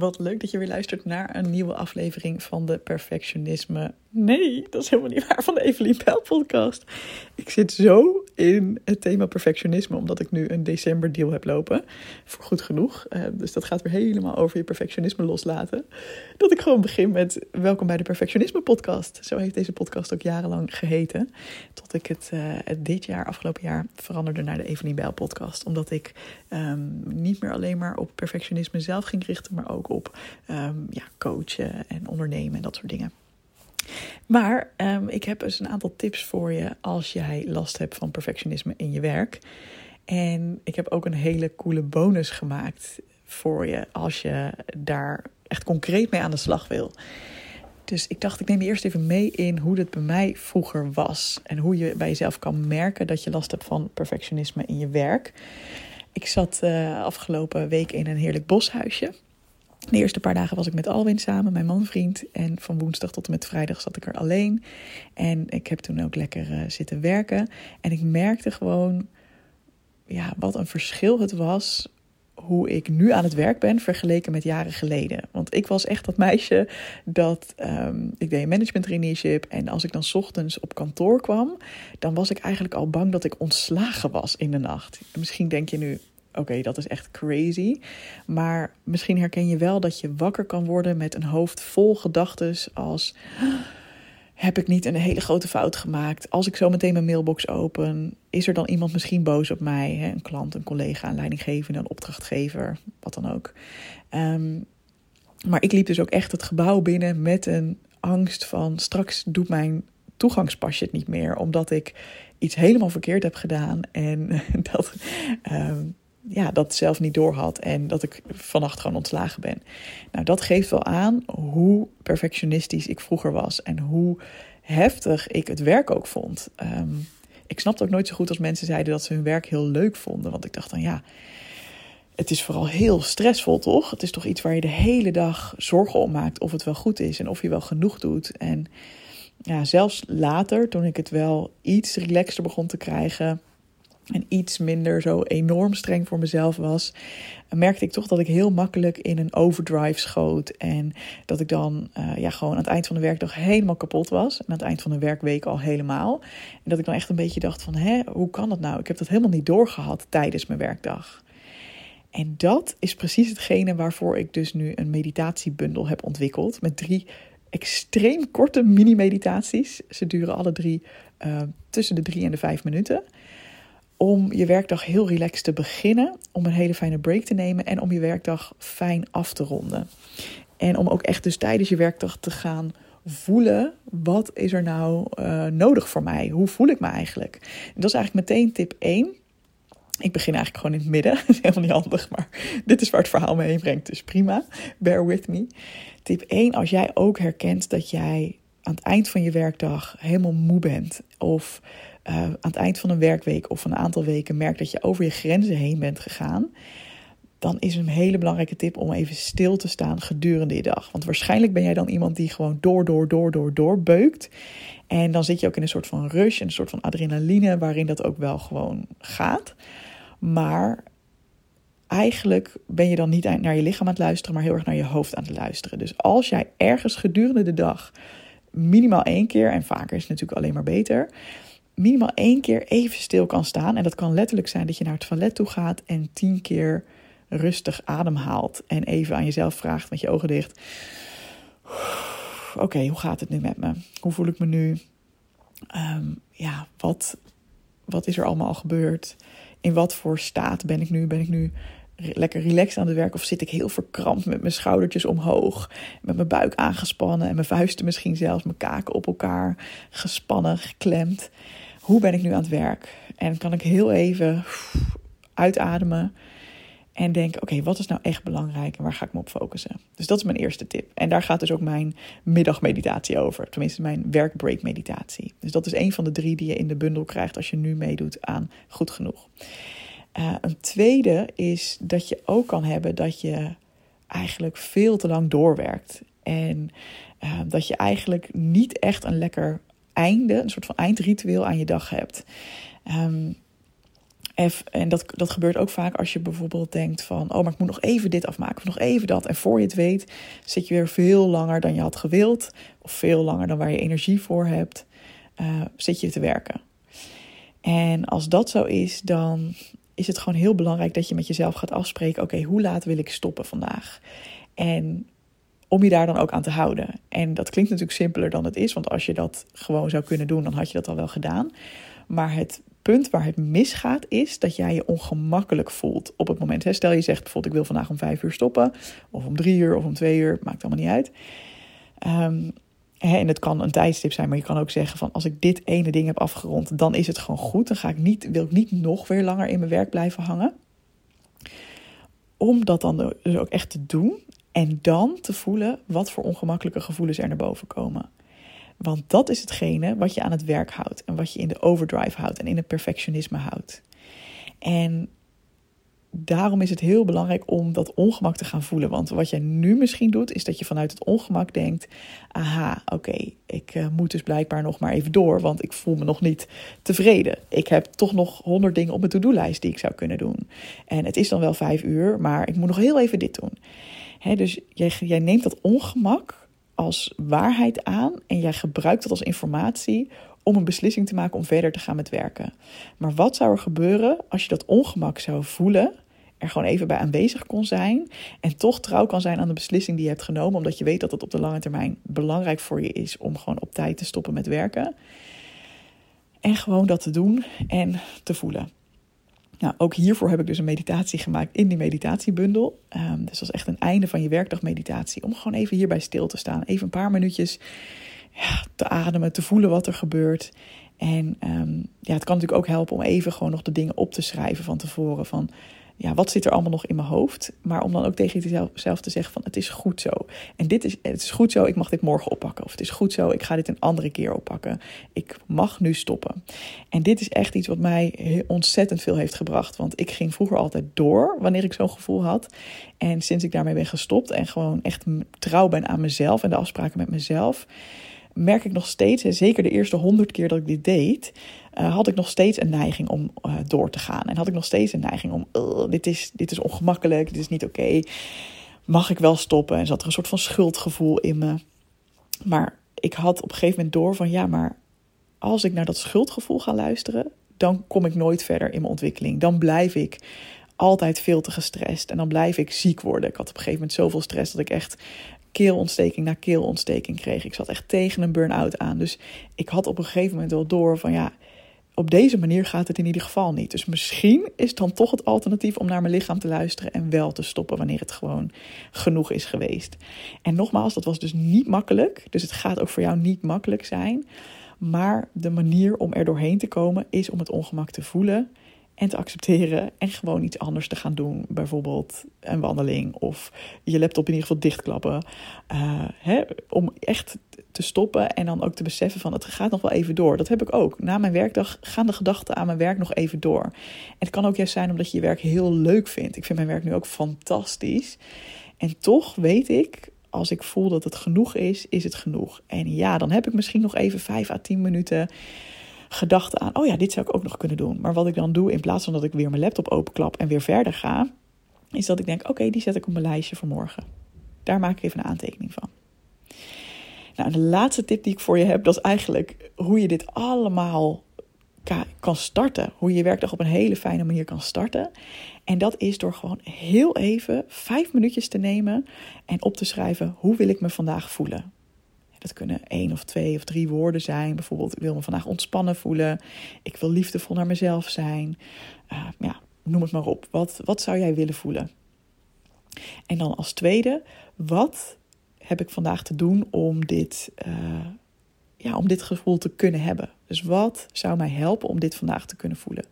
Wat leuk dat je weer luistert naar een nieuwe aflevering van de Perfectionisme. Nee, dat is helemaal niet waar van de Evelien Pijl podcast. Ik zit zo in het thema perfectionisme omdat ik nu een december deal heb lopen. Voor goed genoeg. Uh, dus dat gaat weer helemaal over je perfectionisme loslaten. Dat ik gewoon begin met welkom bij de Perfectionisme podcast. Zo heeft deze podcast ook jarenlang geheten. Tot ik het, het dit jaar, afgelopen jaar, veranderde naar de Evelien Bijl podcast. Omdat ik um, niet meer alleen maar op perfectionisme zelf ging richten, maar ook op um, ja, coachen en ondernemen en dat soort dingen. Maar um, ik heb dus een aantal tips voor je als jij last hebt van perfectionisme in je werk. En ik heb ook een hele coole bonus gemaakt voor je als je daar echt concreet mee aan de slag wil. Dus ik dacht, ik neem je eerst even mee in hoe het bij mij vroeger was. En hoe je bij jezelf kan merken dat je last hebt van perfectionisme in je werk. Ik zat uh, afgelopen week in een heerlijk boshuisje. De eerste paar dagen was ik met Alwin samen, mijn man-vriend. En van woensdag tot en met vrijdag zat ik er alleen. En ik heb toen ook lekker uh, zitten werken. En ik merkte gewoon ja, wat een verschil het was hoe ik nu aan het werk ben vergeleken met jaren geleden. Want ik was echt dat meisje dat um, ik deed een management traineeship en als ik dan ochtends op kantoor kwam, dan was ik eigenlijk al bang dat ik ontslagen was in de nacht. Misschien denk je nu, oké, dat is echt crazy. Maar misschien herken je wel dat je wakker kan worden met een hoofd vol gedachten als. Heb ik niet een hele grote fout gemaakt? Als ik zo meteen mijn mailbox open, is er dan iemand misschien boos op mij? Een klant, een collega, een leidinggevende, een opdrachtgever, wat dan ook. Um, maar ik liep dus ook echt het gebouw binnen met een angst van straks doet mijn toegangspasje het niet meer, omdat ik iets helemaal verkeerd heb gedaan en dat, um, ja, dat zelf niet doorhad en dat ik vannacht gewoon ontslagen ben. Nou, dat geeft wel aan hoe perfectionistisch ik vroeger was en hoe heftig ik het werk ook vond. Um, ik snapte ook nooit zo goed als mensen zeiden dat ze hun werk heel leuk vonden, want ik dacht dan ja. Het is vooral heel stressvol, toch? Het is toch iets waar je de hele dag zorgen om maakt of het wel goed is en of je wel genoeg doet. En ja, zelfs later, toen ik het wel iets relaxter begon te krijgen, en iets minder zo enorm streng voor mezelf was, merkte ik toch dat ik heel makkelijk in een overdrive schoot. En dat ik dan uh, ja, gewoon aan het eind van de werkdag helemaal kapot was. En aan het eind van de werkweek al helemaal. En dat ik dan echt een beetje dacht van, hè, hoe kan dat nou? Ik heb dat helemaal niet doorgehad tijdens mijn werkdag. En dat is precies hetgene waarvoor ik dus nu een meditatiebundel heb ontwikkeld. Met drie extreem korte mini-meditaties. Ze duren alle drie uh, tussen de drie en de vijf minuten om je werkdag heel relaxed te beginnen, om een hele fijne break te nemen en om je werkdag fijn af te ronden. En om ook echt dus tijdens je werkdag te gaan voelen, wat is er nou uh, nodig voor mij? Hoe voel ik me eigenlijk? En dat is eigenlijk meteen tip 1. Ik begin eigenlijk gewoon in het midden. Dat is helemaal niet handig, maar dit is waar het verhaal me heen brengt. Dus prima, bear with me. Tip 1, als jij ook herkent dat jij aan het eind van je werkdag helemaal moe bent. Of uh, aan het eind van een werkweek of een aantal weken merkt dat je over je grenzen heen bent gegaan, dan is een hele belangrijke tip om even stil te staan gedurende je dag. Want waarschijnlijk ben jij dan iemand die gewoon door, door, door, door, door beukt. En dan zit je ook in een soort van rush, een soort van adrenaline, waarin dat ook wel gewoon gaat. Maar eigenlijk ben je dan niet naar je lichaam aan het luisteren, maar heel erg naar je hoofd aan het luisteren. Dus als jij ergens gedurende de dag minimaal één keer, en vaker is het natuurlijk alleen maar beter, minimaal één keer even stil kan staan. En dat kan letterlijk zijn dat je naar het toilet toe gaat en tien keer rustig ademhaalt. En even aan jezelf vraagt met je ogen dicht. Oké, hoe gaat het nu met me? Hoe voel ik me nu? Um, ja, wat, wat is er allemaal al gebeurd? In wat voor staat ben ik nu? Ben ik nu lekker relaxed aan het werk of zit ik heel verkrampt met mijn schoudertjes omhoog, met mijn buik aangespannen en mijn vuisten misschien zelfs, mijn kaken op elkaar gespannen, geklemd. Hoe ben ik nu aan het werk? En kan ik heel even uitademen en denken: oké, wat is nou echt belangrijk en waar ga ik me op focussen? Dus dat is mijn eerste tip. En daar gaat dus ook mijn middagmeditatie over. Tenminste, mijn werkbreak-meditatie. Dus dat is een van de drie die je in de bundel krijgt als je nu meedoet aan Goed Genoeg. Uh, een tweede is dat je ook kan hebben dat je eigenlijk veel te lang doorwerkt. En uh, dat je eigenlijk niet echt een lekker een soort van eindritueel aan je dag hebt. Um, En dat, dat gebeurt ook vaak als je bijvoorbeeld denkt van... oh, maar ik moet nog even dit afmaken of nog even dat. En voor je het weet zit je weer veel langer dan je had gewild... of veel langer dan waar je energie voor hebt, uh, zit je te werken. En als dat zo is, dan is het gewoon heel belangrijk dat je met jezelf gaat afspreken: oké, hoe laat wil ik stoppen vandaag? En om je daar dan ook aan te houden. En dat klinkt natuurlijk simpeler dan het is, want als je dat gewoon zou kunnen doen, dan had je dat al wel gedaan. Maar het punt waar het misgaat is dat jij je ongemakkelijk voelt op het moment. Stel je zegt bijvoorbeeld: ik wil vandaag om vijf uur stoppen, of om drie uur, of om twee uur, maakt allemaal niet uit. Um, en het kan een tijdstip zijn, maar je kan ook zeggen van als ik dit ene ding heb afgerond, dan is het gewoon goed. Dan ga ik niet, wil ik niet nog weer langer in mijn werk blijven hangen. Om dat dan dus ook echt te doen en dan te voelen wat voor ongemakkelijke gevoelens er naar boven komen. Want dat is hetgene wat je aan het werk houdt en wat je in de overdrive houdt en in het perfectionisme houdt. En daarom is het heel belangrijk om dat ongemak te gaan voelen. Want wat jij nu misschien doet, is dat je vanuit het ongemak denkt: aha, oké, ik uh, moet dus blijkbaar nog maar even door, want ik voel me nog niet tevreden. Ik heb toch nog honderd dingen op mijn to-do-lijst die ik zou kunnen doen. En het is dan wel vijf uur, maar ik moet nog heel even dit doen. Dus jij, jij neemt dat ongemak als waarheid aan en jij gebruikt dat als informatie om een beslissing te maken om verder te gaan met werken. Maar wat zou er gebeuren als je dat ongemak zou voelen, er gewoon even bij aanwezig kon zijn en toch trouw kan zijn aan de beslissing die je hebt genomen, omdat je weet dat het op de lange termijn belangrijk voor je is om gewoon op tijd te stoppen met werken. En gewoon dat te doen en te voelen. Nou, ook hiervoor heb ik dus een meditatie gemaakt in die meditatiebundel. Um, dus dat is echt een einde van je werkdag meditatie. Om gewoon even hierbij stil te staan. Even een paar minuutjes ja, te ademen, te voelen wat er gebeurt. En um, ja, het kan natuurlijk ook helpen om even gewoon nog de dingen op te schrijven van tevoren. Van ja, wat zit er allemaal nog in mijn hoofd? Maar om dan ook tegen jezelf te zeggen van het is goed zo. En dit is, het is goed zo, ik mag dit morgen oppakken. Of het is goed zo, ik ga dit een andere keer oppakken. Ik mag nu stoppen. En dit is echt iets wat mij ontzettend veel heeft gebracht. Want ik ging vroeger altijd door wanneer ik zo'n gevoel had. En sinds ik daarmee ben gestopt en gewoon echt trouw ben aan mezelf en de afspraken met mezelf merk ik nog steeds, en zeker de eerste honderd keer dat ik dit deed, uh, had ik nog steeds een neiging om uh, door te gaan. En had ik nog steeds een neiging om, dit, is, dit is ongemakkelijk, dit is niet oké. Mag ik wel stoppen? En zat er een soort van schuldgevoel in me. Maar ik had op een gegeven moment door van, ja, maar als ik naar dat schuldgevoel ga luisteren, dan kom ik nooit verder in mijn ontwikkeling. Dan blijf ik altijd veel te gestrest en dan blijf ik ziek worden. Ik had op een gegeven moment zoveel stress dat ik echt keelontsteking na keelontsteking kreeg. Ik zat echt tegen een burn-out aan. Dus ik had op een gegeven moment wel door van ja, op deze manier gaat het in ieder geval niet. Dus misschien is dan toch het alternatief om naar mijn lichaam te luisteren en wel te stoppen wanneer het gewoon genoeg is geweest. En nogmaals, dat was dus niet makkelijk. Dus het gaat ook voor jou niet makkelijk zijn. Maar de manier om er doorheen te komen is om het ongemak te voelen en te accepteren en gewoon iets anders te gaan doen. Bijvoorbeeld een wandeling of je laptop in ieder geval dichtklappen. Uh, hè, om echt te stoppen en dan ook te beseffen van het gaat nog wel even door. Dat heb ik ook. Na mijn werkdag gaan de gedachten aan mijn werk nog even door. Het kan ook juist zijn omdat je je werk heel leuk vindt. Ik vind mijn werk nu ook fantastisch. En toch weet ik, als ik voel dat het genoeg is, is het genoeg. En ja, dan heb ik misschien nog even 5 à 10 minuten gedachten aan, oh ja, dit zou ik ook nog kunnen doen. Maar wat ik dan doe, in plaats van dat ik weer mijn laptop openklap en weer verder ga, is dat ik denk, oké, die zet ik op mijn lijstje voor morgen. Daar maak ik even een aantekening van. Nou, de laatste tip die ik voor je heb, dat is eigenlijk hoe je dit allemaal kan starten. Hoe je je werkdag op een hele fijne manier kan starten. En dat is door gewoon heel even vijf minuutjes te nemen en op te schrijven: hoe wil ik me vandaag voelen? Dat kunnen één of twee of drie woorden zijn. Bijvoorbeeld, ik wil me vandaag ontspannen voelen. Ik wil liefdevol naar mezelf zijn. Uh, ja, noem het maar op. Wat, wat zou jij willen voelen? En dan als tweede, wat heb ik vandaag te doen om dit, uh, ja, om dit gevoel te kunnen hebben? Dus wat zou mij helpen om dit vandaag te kunnen voelen?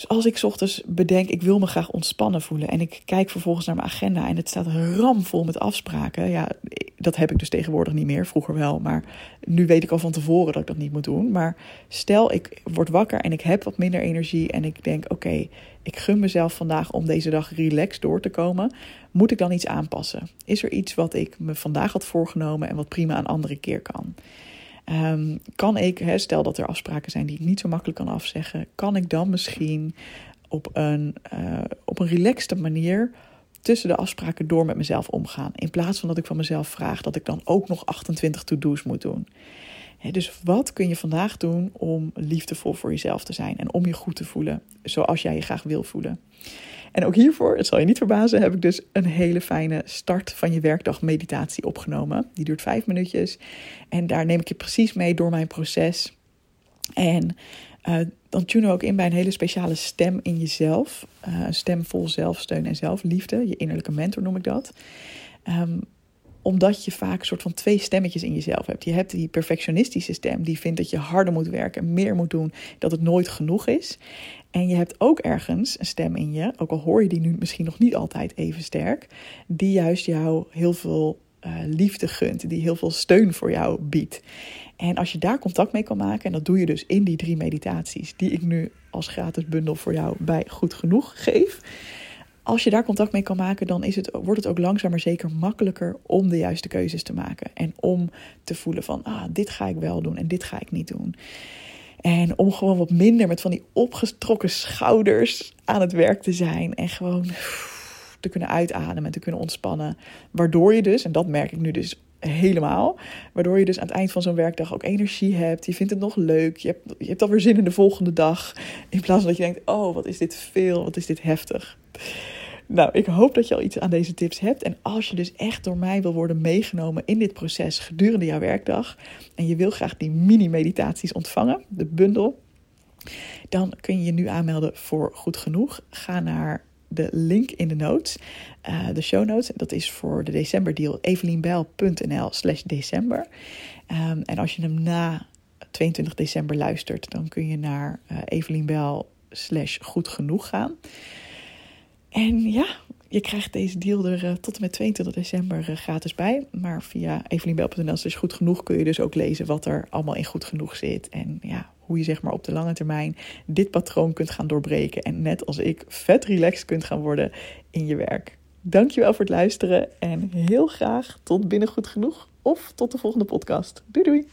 Dus als ik ochtends bedenk, ik wil me graag ontspannen voelen. En ik kijk vervolgens naar mijn agenda en het staat ramvol met afspraken. Ja, dat heb ik dus tegenwoordig niet meer. Vroeger wel, maar nu weet ik al van tevoren dat ik dat niet moet doen. Maar stel, ik word wakker en ik heb wat minder energie. En ik denk, oké, ik gun mezelf vandaag om deze dag relaxed door te komen. Moet ik dan iets aanpassen? Is er iets wat ik me vandaag had voorgenomen en wat prima een andere keer kan? Ehm, kan ik, stel dat er afspraken zijn die ik niet zo makkelijk kan afzeggen, kan ik dan misschien op een, uh, op een relaxte manier tussen de afspraken door met mezelf omgaan. In plaats van dat ik van mezelf vraag dat ik dan ook nog 28 to-do's moet doen. Dus wat kun je vandaag doen om liefdevol voor jezelf te zijn en om je goed te voelen zoals jij je graag wil voelen? En ook hiervoor, het zal je niet verbazen, heb ik dus een hele fijne start van je werkdag meditatie opgenomen. Die duurt vijf minuutjes en daar neem ik je precies mee door mijn proces. En uh, dan tune ook in bij een hele speciale stem in jezelf. Uh, een stem vol zelfsteun en zelfliefde. Je innerlijke mentor noem ik dat. Um, omdat je vaak een soort van twee stemmetjes in jezelf hebt. Je hebt die perfectionistische stem, die vindt dat je harder moet werken, meer moet doen, dat het nooit genoeg is. En je hebt ook ergens een stem in je, ook al hoor je die nu misschien nog niet altijd even sterk, die juist jou heel veel uh, liefde gunt, die heel veel steun voor jou biedt. En als je daar contact mee kan maken, en dat doe je dus in die drie meditaties, die ik nu als gratis bundel voor jou bij Goed Genoeg geef. Als je daar contact mee kan maken, dan is het, wordt het ook langzaam maar zeker makkelijker om de juiste keuzes te maken. En om te voelen van, ah, dit ga ik wel doen en dit ga ik niet doen. En om gewoon wat minder met van die opgetrokken schouders aan het werk te zijn. En gewoon te kunnen uitademen en te kunnen ontspannen. Waardoor je dus, en dat merk ik nu dus helemaal. Waardoor je dus aan het eind van zo'n werkdag ook energie hebt. Je vindt het nog leuk. Je hebt, je hebt alweer zin in de volgende dag. In plaats van dat je denkt: oh, wat is dit veel, wat is dit heftig. Nou, ik hoop dat je al iets aan deze tips hebt. En als je dus echt door mij wil worden meegenomen in dit proces gedurende jouw werkdag. En je wil graag die mini-meditaties ontvangen, de bundel. Dan kun je je nu aanmelden voor Goed Genoeg. Ga naar de link in de notes, uh, de show notes. Dat is voor de decemberdeal evelienbijl.nl slash december. Um, en als je hem na 22 december luistert, dan kun je naar uh, Evelien slash goed genoeg gaan. En ja, je krijgt deze deal er uh, tot en met 22 december gratis bij. Maar via evelienbel.nl slash goed genoeg kun je dus ook lezen wat er allemaal in goed genoeg zit. En ja, hoe je zeg maar op de lange termijn dit patroon kunt gaan doorbreken. En net als ik vet relaxed kunt gaan worden in je werk. Dankjewel voor het luisteren en heel graag tot binnen goed genoeg of tot de volgende podcast. Doei doei!